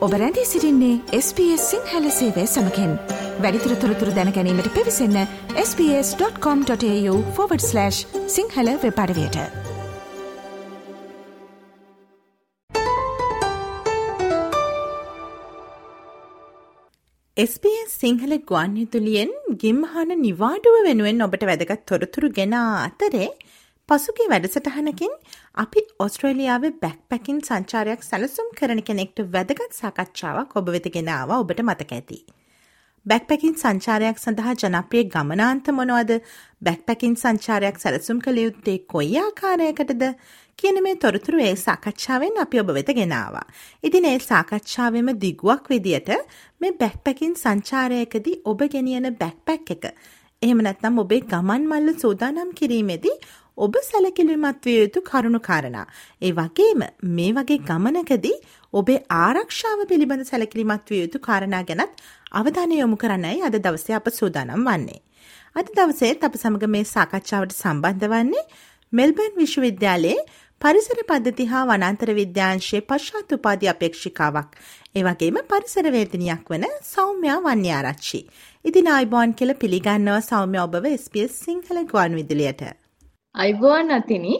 ඔබ රැඳී සිරින්නේ SBS සිංහල සේවය සමකෙන්. වැඩිතුර තොරතුර දැනැනීමට පිවිසන්න ps.com.ta/ සිංහල වෙපඩවයට SBS සිංහල ගුවන් යුතුලියෙන් ගිම්හන නිවාඩුව වෙනුවෙන් ඔබට වැදගත් තොරතුරු ගෙන අතරේ පසුගේ වැඩසටහනකින් අපි ඔස්ට්‍රේලියාවේ බැක් පැකින් සංචාරයක් සැලසුම් කරන කෙනෙක්ට වැදගත් සාකච්ඡාවක් ඔබ වෙත ගෙනාව ඔබට මතක ඇති. බැක්පැකින් සංචාරයක් සඳහා ජනප්‍රිය ගමනාන්ත මොනවද බැක්පැකින් සංචාරයක් සැලසුම් කළ යුත්තේ කොයි ආකාරයකටද කියන මේ තොරතුරු ඒ සාකච්ඡාවෙන් අපි ඔබ වෙත ගෙනවා. ඉතින් ඒ සාකච්ඡාවෙම දිගුවක් විදියට මේ බැක්පැකින් සංචාරයකදී ඔබ ගෙනියන බැක්පැක් එක එහෙම නැත්නම් ඔබේ ගමන් මල්ල සූදානම් කිරීමේදී ඔබ සැලකිලිමත් විය යුතු කරුණු කාරණා. ඒ වගේම මේ වගේ ගමනකදී ඔබේ ආරක්ෂාව පිළිබඳ සැලකිලිමත් විය යුතු කාරණා ගැනත් අවධානය යොමු කරන්නයි අද දවසේ අප සූදානම් වන්නේ. අද දවසේත් අප සමග මේ සාකච්ඡාවට සම්බන්ධ වන්නේ මෙල්බර්න් විශ්වවිද්‍යාලයේ පරිසර පද්ධති හා වනන්තර විද්‍යාංශයේ පශ්චාත් උපාධි අපේක්ෂිකාවක්. ඒ වගේම පරිසර වේදිනියක් වන සෞම්‍යා වන්‍යාරච්චි. ඉතින් ආයිබෝන් කියලා පිළිගන්නවා සෞම්‍ය ඔබව SBS සිංහල ගුවන් විදුලියට. අයිබෝන් අතිනි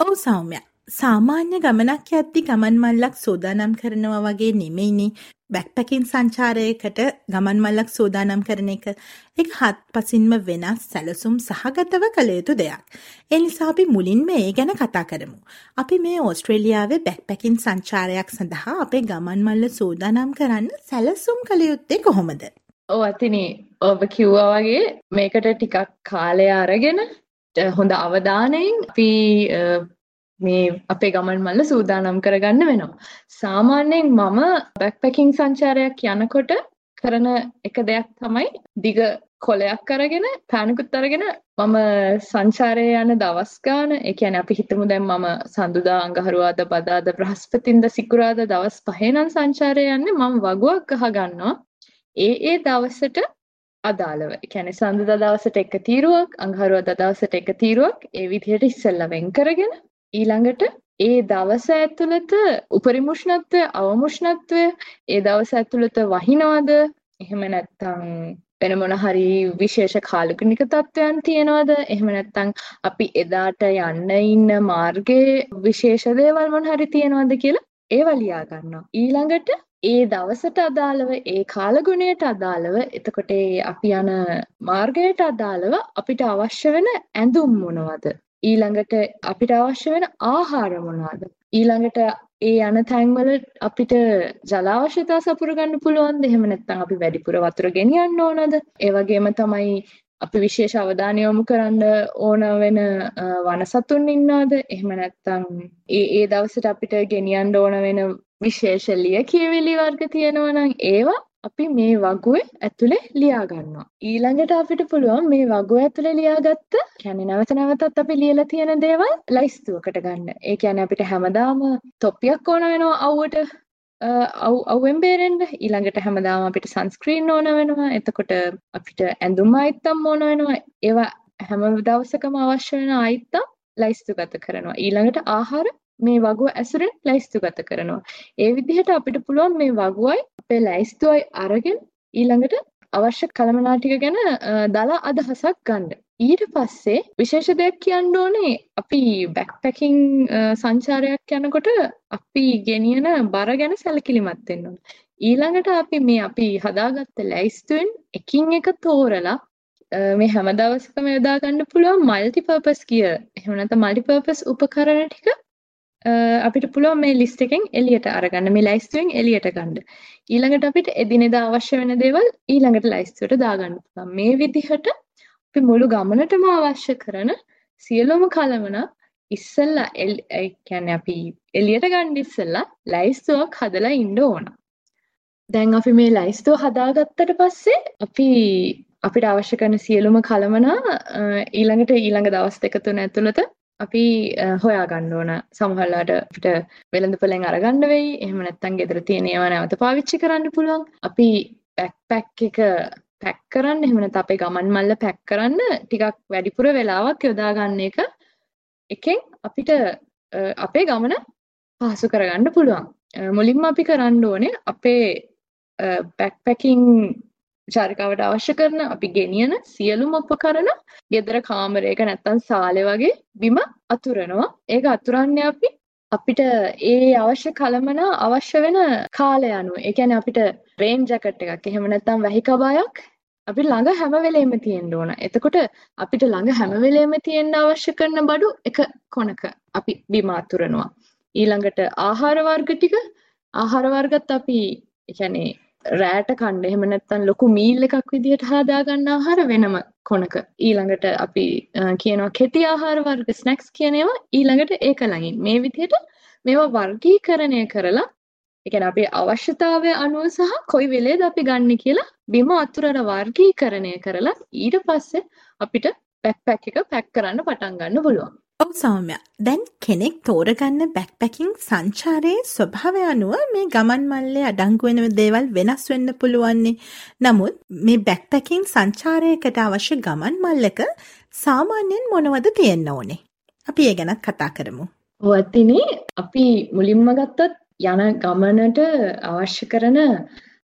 ඔවු සෞම්‍ය සාමාන්‍ය ගමනක් යද්දි ගමන් මල්ලක් සූදානම් කරනවා වගේ නෙමෙයිනි බැක්පැකින් සංචාරයකට ගමන් මල්ලක් සූදානම් කරන එක එක හත් පසින්ම වෙනස් සැලසුම් සහගතව කළ යුතු දෙයක්. ඒ නිසා අපි මුලින්ම ඒ ගැන කතා කරමු. අපි මේ ඕස්ට්‍රේලියාවේ බැක්පැකින් සංචාරයක් සඳහා අපේ ගමන් මල්ල සූදානම් කරන්න සැලසුම් කළ යුත්තේ කොහොමද? ඔව් අතිනි ඔබ කිව්වා වගේ මේකට ටිකක් කාලය අරගෙන හොඳ අවධානයෙන් අපි මේ අපේ ගමන් මල්ල සූදානම් කරගන්න වෙනවා. සාමාන්‍යයෙන් මම බැක්පැකින් සංචාරයක් යනකොට කරන එක දෙයක් තමයි දිග කොලයක් අරගෙන පෑනකුත් අරගෙන මම සංචාරය යන දවස් ගාන ඒ කියන්නේ අපි හිතමු දැන් මම සඳුදා අඟහරුවාදා බදාදා බ්‍රහස්පතින්දා සිකුරාදා දවස් පහේ නම් සංචාරය යන්නේ මම වගුවක් ගහ ගන්නවා ඒ ඒ දවසට අදාළව. ඒ කියන්නේ සඳුදා දවසට එක තීරුවක්, අඟහරුවාදා දවසට එක තීරුවක් ඒ විදිහට ඉස්සෙල්ලා වෙන් කරගෙන ඊළඟට ඒ දවස ඇතුළත උපරිම උෂ්ණත්වය, අවම උෂ්ණත්වය ඒ දවස ඇතුළත වහිනවද? එහෙම නැත්නම් වෙන මොන හරි විශේෂ කාලගුණික තත්ත්වයන් තියෙනවද? එහෙම නැත්නම් අපි එදාට යන්න ඉන්න මාර්ගයේ විශේෂ දේවල් මොන හරි තියෙනවද කියලා ඒවා ලියා ගන්නවා. ඊළඟට ඒ දවසට අදාළව ඒ කාලගුණයට අදාළව එතකොට අපි යන මාර්ගයට අදාළව අපිට අවශ්‍ය වෙන ඇඳුම් මොනවද? ඊළඟට අපිට අවශ්‍ය වෙන ආහාර මොනවද? ඊළඟට ඒ යන තැන්වල අපිට ජල අවශ්‍යතා සපුර ගන්න පුළුවන්ද? එහෙම නැත්නම් අපි වැඩිපුර වතුර ගෙනියන්න ඕනද? ඒ වගේම තමයි අපි විශේෂ අවධානය යොමු කරන්න ඕන වෙන වනසතුන් ඉන්නවද? එහෙම නැත්නම් ඒ ඒ දවසට අපිට ගෙනියන්න ඕන වෙන විශේෂ ලියකියවිලි වර්ග තියෙනවා නම් ඒවා අපි මේ වගුවේ ඇතුලේ ලියා ගන්නවා. ඊළඟට අපිට පුළුවන් මේ වගුව ඇතුලේ ලියාගත්ත කියන්නේ නැවත නැවතත් අපි ලියලා තියෙන දේවල් ලයිස්තුවකට ගන්න. ඒ කියන්නේ අපිට හැමදාම තොප්පියක් ඕන වෙනවා අවුවට අවුවෙන් බේරෙන්න ඊළඟට හැමදාම අපිට සන්ස්ක්‍රීන් ඕන වෙනවා. එතකොට අපිට ඇඳුම් ආයිත්තම් ඕන වෙනවා. ඒවා හැම දවසකම අවශ්‍ය වෙන ආයිත්තම් ලයිස්තුගත කරනවා. ඊළඟට ආහාර මේ වගුව ඇසුරෙන් ලැයිස්තුගත කරනවා. ඒ විදිහට අපිට පුළුවන් මේ වගුවයි අපේ ලැයිස්තුවයි අරගෙන ඊළඟට අවශ්‍ය කළමනා ටික ගැන දලා අදහසක් ගන්න. ඊට පස්සේ විශේෂ දෙයක් කියන්න ඕනේ අපි බැක්පැකින් සංචාරයක් යනකොට අපි ගෙනියන බර ගැන සැලකිලිමත් වෙන්න ඕනේ. ඊළඟට අපි මේ අපි හදාගත්ත ලැයිස්තුවෙන් එකින් එක තෝරලා මේ හැම දවසකම යොදා ගන්න පුළුවන් මල්ටිපර්පස් කිය එහෙම නැත්නම් මල්ටිපර්පස් උපකරණ ටික අපිට පුළුවන් මේ ලිස්ට් එකෙන් එළියට අරගන්න මේ ලයිස්තුවෙන් එළියට ගන්න. ඊළඟට අපිට එදිනෙදා අවශ්‍ය වෙන දේවල් ඊළඟට ලයිස්තුවට දාගන්න පුළුවන්. මේ විදිහට අපි මුළු ගමනටම අවශ්‍ය කරන සියලුම කලමන ඉස්සෙල්ලා ඒ කියන්නේ අපි එළියට ගන්න ඉස්සෙල්ලා ලයිස්තුවක් හදලා ඉන්න ඕන. දැන් අපි මේ ලයිස්තුව හදාගත්තට පස්සේ අපි අපිට අවශ්‍ය කරන සියලුම කලමනා ඊළඟට ඊළඟ දවස් දෙක තුන ඇතුළත අපි හොයාගන්න ඕන සමහරලාට අපිට වෙළඳපොලෙන් අරගන්න වෙයි. එහෙම නැත්නම් ගෙදර තියෙන ඒවා නැවත පාවිච්චි කරන්න පුළුවන්. අපි බෑක්පැක් එක පැක් කරන්න එහෙම නැත්නම් අපේ ගමන් මල්ල පැක් කරන්න ටිකක් වැඩිපුර වෙලාවක් යොදා ගන්න එක එකෙන් අපිට අපේ ගමන පහසු කරගන්න පුළුවන්. මුලින්ම අපි කරන්න ඕනේ අපේ බැක්පැකින් චාරිකාවට අවශ්‍ය කරන අපි ගෙනියන සියලුම උපකරණ ගෙදර කාමරයක නැත්තම් සාලේ වගේ බිම අතුරනවා. ඒක අතුරන්නේ අපි අපිට ඒ අවශ්‍ය කලමන අවශ්‍ය වෙන කාලය අනුව. ඒ කියන්නේ අපිට රේන් ජැකට් එකක් එහෙම නැත්නම් වැහි කබායක් අපි ළඟ හැම වෙලේම තියෙන්න ඕන. එතකොට අපිට ළඟ හැම වෙලේම තියෙන්න අවශ්‍ය කරන බඩු එක කොනක අපි බිම අතුරනවා. ඊළඟට ආහාර වර්ග ටික ආහාර වර්ගත් අපි ඒ කියන්නේ රෑට කන්න එහෙම නැත්නම් ලොකු මීල් එකක් විදිහට හදාගන්න ආහාර වෙනම කොනක. ඊළඟට අපි කියනවා කෙටි ආහාර වර්ග ස්නැක්ස් කියන ඒවා ඊළඟට ඒක ළඟින්. මේ විදිහට මේවා වර්ගීකරණය කරලා ඒ කියන්නේ අපේ අවශ්‍යතාවය අනුව සහ කොයි වෙලේද අපි ගන්න කියලා බිම අතුරන වර්ගීකරණය කරලා ඊට පස්සේ අපිට බැක්පැක් එක පැක් කරන්න පටන් ගන්න පුළුවන්. ඔව් සෞම්‍ය. දැන් කෙනෙක් තෝරගන්න බැක්පැකින් සංචාරයේ ස්වභාවය අනුව මේ ගමන් මල්ලේ අඩංගු වෙන දේවල් වෙනස් වෙන්න පුළුවන්නේ. නමුත් මේ බැක්පැකින් සංචාරයකට අවශ්‍ය ගමන් මල්ලක සාමාන්‍යයෙන් මොනවද තියෙන්න ඕනේ? අපි ඒ ගැනත් කතා කරමු. ඔව් ඇත්තිනේ අපි මුලින්ම ගත්තොත් යන ගමනට අවශ්‍ය කරන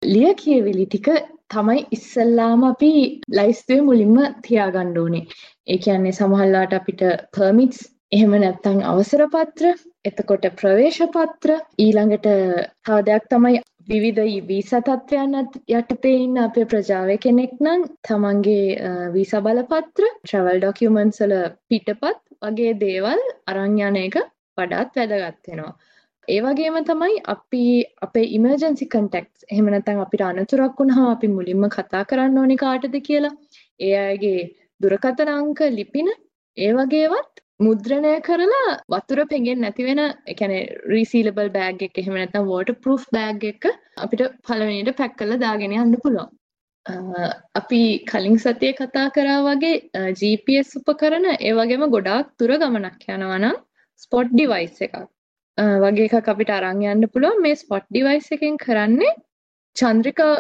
ලිය කියවිලි ටික තමයි ඉස්සල්ලාම අපි ලයිස්තුවේ මුලින්ම තියාගන්න ඕනේ. ඒ කියන්නේ සමහරලාට අපිට පර්මිට්ස් එහෙම නැත්නම් අවසර පත්‍ර එතකොට ප්‍රවේශ පත්‍ර ඊළඟට තව දෙයක් තමයි විවිධ වීසා තත්ත්වයන් යටතේ ඉන්න අපේ ප්‍රජාව කෙනෙක් නම් තමන්ගේ වීසා බලපත්‍ර ට්‍රවල් ඩොකියුමන්ට්ස් වල පිටපත් වගේ දේවල් අරන් යන එක වඩාත් වැදගත් වෙනවා. ඒ වගේම තමයි අපි අපේ ඉමර්ජන්සි කන්ටැක්ට්ස් එහෙම නැත්නම් අපිට අනතුරක් වුණාම අපි මුලින්ම කතා කරන්න ඕනේ කාටද කියලා. ඒ අයගේ දුරකථන අංක ලිපින ඒ වගේවත් මුද්‍රණය කරලා වතුර පෙගෙන් නැති වෙන ඒ කියන්නේ රීසීලබල් බෑග් එක එහෙම නැත්නම් වෝටර් ප්‍රූෆ් බෑග් එක අපිට පළවෙනියට පැක් කරලා දාගෙන යන්න පුළුවන්. අපි කලින් සතියේ කතා කරා වගේ GPS උපකරණ ඒ වගේම ගොඩාක් දුර ගමනක් යනවා නම් ස්පොට් ඩිවයිස් එකක් වගේ එකක් අපිට අරන් යන්න පුළුවන් මේ ස්පොට් ඩිවයිස් එකෙන් කරන්නේ චන්ද්‍රිකා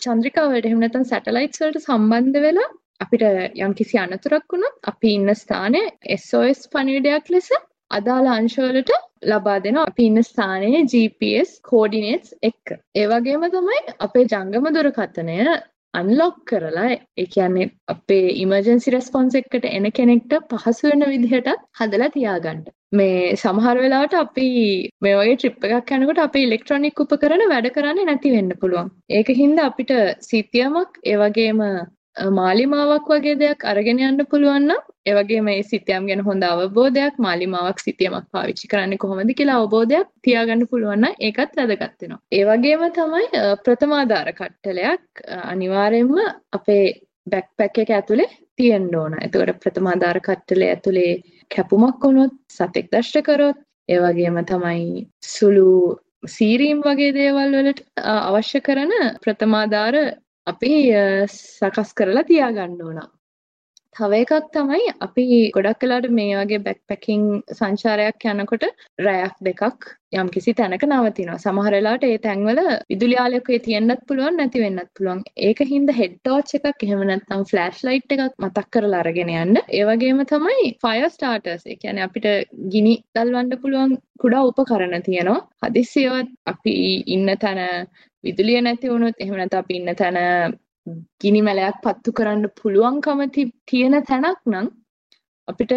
චන්ද්‍රිකාවලට එහෙම නැත්නම් සැටලයිට්ස් වලට සම්බන්ධ වෙලා අපිට යම්කිසි අනතුරක් වුණොත් අපි ඉන්න ස්ථානයේ SOS පණිවිඩයක් ලෙස අදාළ අංශවලට ලබා දෙනවා අපි ඉන්න ස්ථානයේ GPS කෝඩිනේට්ස් එක්ක. ඒ වගේම තමයි අපේ ජංගම දුරකථනය අන්ලොක් කරලා ඒ කියන්නේ අපේ ඉමර්ජන්සි රෙස්පොන්ස් එකකට එන කෙනෙක්ට පහසු වෙන විදිහටත් හදලා තියාගන්න. මේ සමහර වෙලාවට අපි මේ වගේ ට්‍රිප් එකක් යනකොට අපේ ඉලෙක්ට්‍රොනික උපකරණ වැඩ කරන්නේ නැති වෙන්න පුළුවන්. ඒකින්ද අපිට සිතියමක් ඒ වගේම මාලිමාවක් වගේ දෙයක් අරගෙන යන්න පුළුවන් නම් ඒ වගේම මේ සිතියම් ගැන හොඳ අවබෝධයක් මාලිමාවක් සිතියමක් පාවිච්චි කරන්නේ කොහොමද කියලා අවබෝධයක් තියාගන්න පුළුවන් නම් ඒකත් වැදගත් වෙනවා. ඒ වගේම තමයි ප්‍රථමාධාර කට්ටලයක් අනිවාර්යයෙන්ම අපේ බැක්පැක් එක ඇතුලේ තියෙන්න ඕන. එතකොට ප්‍රථමාධාර කට්ටලේ ඇතුලේ කැපුමක් වුණොත් සතෙක් දෂ්ට කරොත් ඒ වගේම තමයි සුළු සීරීම් වගේ දේවල් වලට අවශ්‍ය කරන ප්‍රථමාධාර අපි සකස් කරලා තියාගන්න ඕන. තව එකක් තමයි අපි ගොඩක් වෙලාට මේ වගේ බැක්පැකින් සංචාරයක් යනකොට රැයක් දෙකක් යම්කිසි තැනක නවතිනවා. සමහර වෙලාවට ඒ තැන්වල විදුලි ආලෝකය තියෙන්නත් පුළුවන් නැති වෙන්නත් පුළුවන්. ඒක හින්දා හෙඩ් ටෝච් එකක් එහෙම නැත්නම් ෆ්ලෑෂ් ලයිට් එකක් මතක් කරලා අරගෙන යන්න. ඒ වගේම තමයි ෆයර් ස්ටාර්ටර්ස්. ඒ කියන්නේ අපිට ගිනි දල්වන්න පුළුවන් කුඩා උපකරණ තියෙනවා. හදිස්සියවත් අපි ඉන්න තැන විදුලිය නැති වුණොත් එහෙම නැත්නම් අපි ඉන්න තැන ගිනි මැලයක් පත්තු කරන්න පුළුවන්කම තියෙන තැනක් නම් අපිට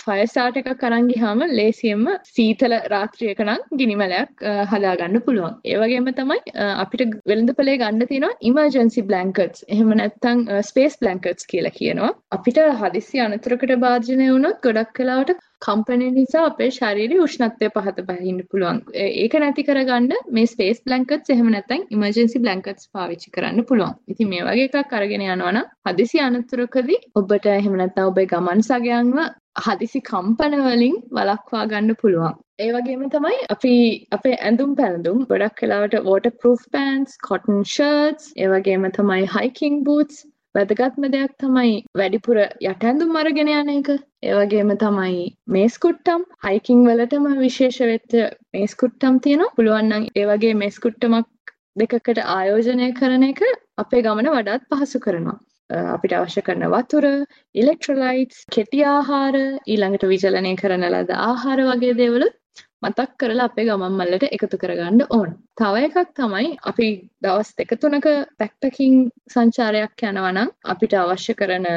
ෆයර් ස්ටාර්ට් එකක් අරන් ගියාම ලේසියෙන්ම සීතල රාත්‍රියක නම් ගිනි මැලයක් හදාගන්න පුළුවන්. ඒ වගේම තමයි අපිට වෙළඳපොලේ ගන්න තියෙනවා ඉමර්ජන්සි බ්ලැන්කට්ස්. එහෙම නැත්නම් ස්පේස් බ්ලැන්කට්ස් කියලා කියනවා. අපිට හදිස්සි අනතුරකට භාජනය වුණොත් ගොඩක් වෙලාවට කම්පනය නිසා අපේ ශරීරයේ උෂ්ණත්වය පහත බහින්න පුළුවන්. ඒක නැති කරගන්න මේ ස්පේස් බ්ලැන්කට්ස් එහෙම නැත්නම් ඉමර්ජන්සි බ්ලැන්කට්ස් පාවිච්චි කරන්න පුළුවන්. ඉතින් මේ වගේ එකක් අරගෙන යනවා නම් හදිසි අනතුරකදී ඔබට එහෙම නැත්නම් ඔබේ ගමන් සගයන්ව හදිසි කම්පන වලින් වළක්වා ගන්න පුළුවන්. ඒ වගේම තමයි අපි අපේ ඇඳුම් පැළඳුම් ගොඩක් වෙලාවට waterproof pants, cotton shirts, ඒ වගේම තමයි hiking boots වැදගත්ම දෙයක් තමයි වැඩිපුර යටඇඳුම් අරගෙන යන එක. ඒ වගේම තමයි මේස් කුට්ටම් හයිකින් වලටම විශේෂ වෙච්ච මේස් කුට්ටම් තියෙනවා. පුළුවන් නම් ඒ වගේ මේස් කුට්ටමක් දෙකකට ආයෝජනය කරන එක අපේ ගමන වඩාත් පහසු කරනවා. අපිට අවශ්‍ය කරන වතුර, ඉලෙක්ට්‍රොලයිට්ස්, කෙටි ආහාර, ඊළඟට විචලනය කරන ලද ආහාර වගේ දේවලුත් මතක් කරලා අපේ ගමන් මල්ලට එකතු කරගන්න ඕන. තව එකක් තමයි අපි දවස් දෙක තුනක පැක්පැකින් සංචාරයක් යනවා නම් අපිට අවශ්‍ය කරන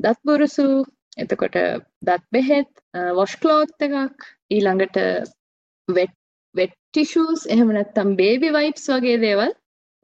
දත් බුරුසු එතකොට දත් බෙහෙත් වොෂ් ක්ලෝත් එකක් ඊළඟට වෙට් වෙට් ටිෂූස් එහෙම නැත්නම් බේබි වයිප්ස් වගේ දේවල්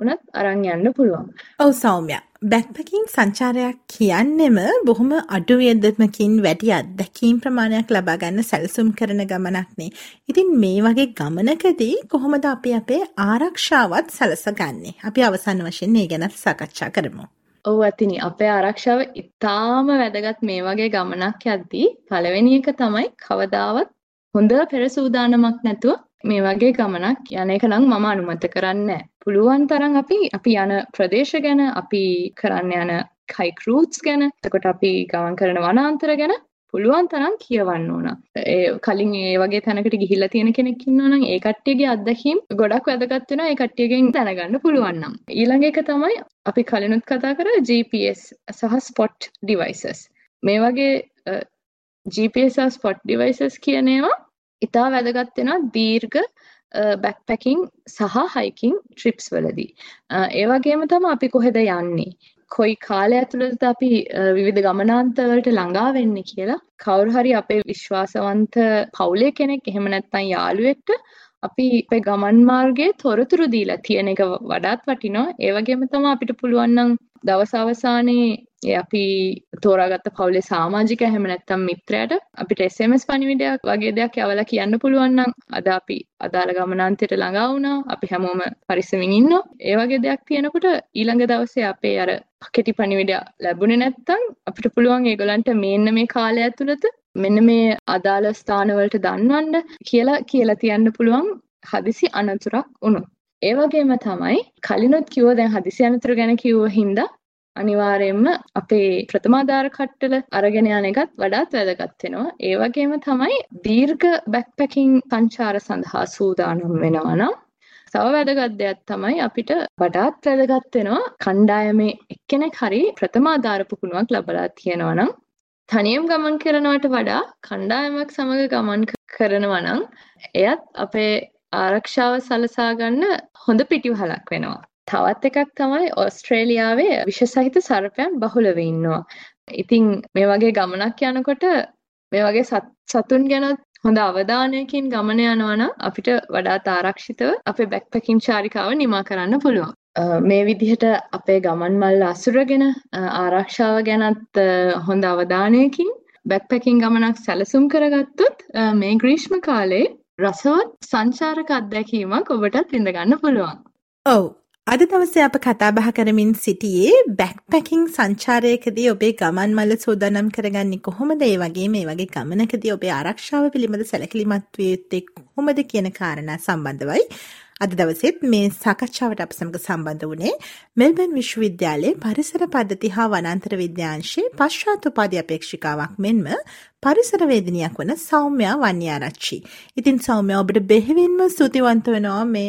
උනත් අරන් යන්න පුළුවන්. ඔව් සෞම්‍ය. බැක්පැකින් සංචාරයක් කියන්නෙම බොහොම අඩු වියදමකින් වැඩි අත්දැකීම් ප්‍රමාණයක් ලබා ගන්න සැලසුම් කරන ගමනක්නේ. ඉතින් මේ වගේ ගමනකදී කොහොමද අපි අපේ ආරක්ෂාවත් සලසගන්නේ? අපි අවසන් වශයෙන් මේ ගැන සාකච්ඡා කරමු. ඔව් ඇතිනි අපේ ආරක්ෂාව ඉතාම වැදගත් මේ වගේ ගමනක් යද්දී පළවෙනි එක තමයි කවදාවත් හොඳ පෙර සූදානමක් නැතුව මේ වගේ ගමනක් යන එක නම් මම අනුමත කරන්නේ පුළුවන් තරම් අපි අපි යන ප්‍රදේශ ගැන අපි කරන්න යන හයික් රූට්ස් ගැන එතකොට අපි ගමන් කරන වනාන්තර ගැන පුළුවන් තරම් කියවන්න ඕන. ඒ කලින් ඒ වගේ තැනකට ගිහිල්ලා තියෙන කෙනෙක් ඉන්නවා නම් ඒ කට්ටියගේ අත්දැකීම් ගොඩක් වැදගත් වෙනවා ඒ කට්ටියගෙන් දැනගන්න පුළුවන් නම්. ඊළඟ එක තමයි අපි කලිනුත් කතා කරා GPS සහ spot devices. මේ වගේ GPS සහ spot devices කියන ඒවා ඉතා වැදගත් වෙනවා දීර්ඝ බැක්පැකින් සහ හයිකින් ට්‍රිප්ස් වලදී. ඒ වගේම තමයි අපි කොහෙද යන්නේ? කොයි කාලය ඇතුළතද අපි විවිධ ගමනාන්තවලට ළඟා වෙන්නේ කියලා කවුරු හරි අපේ විශ්වාසවන්ත පවුලේ කෙනෙක් එහෙම නැත්නම් යාළුවෙක්ට අපි අපේ ගමන් මාර්ගයේ තොරතුරු දීලා තියෙන එක වඩාත් වටිනවා. ඒ වගේම තමයි අපිට පුළුවන් නම් දවස් අවසානයේ ඒ අපි තෝරාගත්ත පවුලේ සමාජික හැම නැත්තම් මිත්‍රයාට අපිට SMS පණිවිඩයක් වගේ දෙයක් යවලා කියන්න පුළුවන් නම් අද අපි අදාළ ගමනාන්තයට ළඟා වුණා. අපි හැමෝම පරිස්සමින් ඉන්නවා. ඒ වගේ දෙයක් තියෙනකොට ඊළඟ දවසේ අපේ අර කෙටි පණිවිඩය ලැබුණේ නැත්තම් අපිට පුළුවන් ඒගොල්ලන්ට මේන්න මේ කාලය ඇතුළත මෙන්න මේ අදාළ ස්ථානවලට දන්වන්න කියලා කියලා තියන්න පුළුවන් හදිසි අනතුරක් වුණොත්. ඒ වගේම තමයි කලිනුත් කිව්ව දැන් හදිසි අනතුරු ගැන කිව්ව හින්දා අනිවාර්යයෙන්ම අපේ ප්‍රථමාධාර කට්ටල අරගෙන යන එකත් වඩාත් වැදගත් වෙනවා. ඒ වගේම තමයි දීර්ඝ බැක්පැකින් සංචාර සඳහා සූදානම් වෙනවා නම් තව වැදගත් දෙයක් තමයි අපිට වඩාත් වැදගත් වෙනවා කණ්ඩායමේ එක්කෙනෙක් හරි ප්‍රථමාධාර පුහුණුවක් ලබලා තියෙනවා නම් තනියම ගමන් කරනවට වඩා කණ්ඩායමක් සමග ගමන් කරනවා නම් එයත් අපේ ආරක්ෂාව සලසා ගන්න හොඳ පිටිවහලක් වෙනවා. තවත් එකක් තමයි ඔස්ට්‍රේලියාවේ විෂසහිත සර්පයන් බහුලව ඉන්නවා. ඉතින් මේ වගේ ගමනක් යනකොට මේ වගේ සතුන් ගැනත් හොඳ අවධානයකින් ගමන යනවා නම් අපිට වඩාත් ආරක්ෂිතව අපේ බැක්පැකින් චාරිකාව නිමා කරන්න පුළුවන්. මේ විදිහට අපේ ගමන් මල්ල අසුරගෙන ආරක්ෂාව ගැනත් හොඳ අවධානයකින් බැක්පැකින් ගමනක් සැලසුම් කරගත්තොත් මේ ග්‍රීෂ්ම කාලේ රසවත් සංචාරක අත්දැකීමක් ඔබටත් විඳගන්න පුළුවන්. ඔව්. අද දවසේ අප කතාබහ කරමින් සිටියේ බැක්පැකින් සංචාරයකදී ඔබේ ගමන් මල්ල සූදානම් කරගන්නේ කොහොමද? ඒ වගේ මේ වගේ ගමනකදී ඔබේ ආරක්ෂාව පිළිබඳ සැලකිලිමත් විය යුත්තේ කොහොමද කියන කාරණා සම්බන්ධවයි. අද දවසෙත් මේ සාකච්ඡාවට අප සමග සම්බන්ධ වුණේ මෙල්බන් විශ්වවිද්‍යාලයේ පරිසර පද්ධති හා වනාන්තර විද්‍යාංශයේ පශ්චාත් උපාධි අපේක්ෂිකාවක් මෙන්ම පරිසර වේදිනියක් වන සෞම්‍යා වන්‍යාරච්චි. ඉතින් සෞම්‍යා ඔබට බෙහෙවින්ම ස්තුතිවන්ත වෙනවා මේ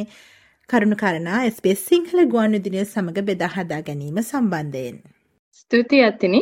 කරුණු කරනා SBS සිංහල ගුවන් විදුලිය සමඟ බෙදා හදා ගැනීම සම්බන්ධයෙන්. ස්තුතියි අතිනි.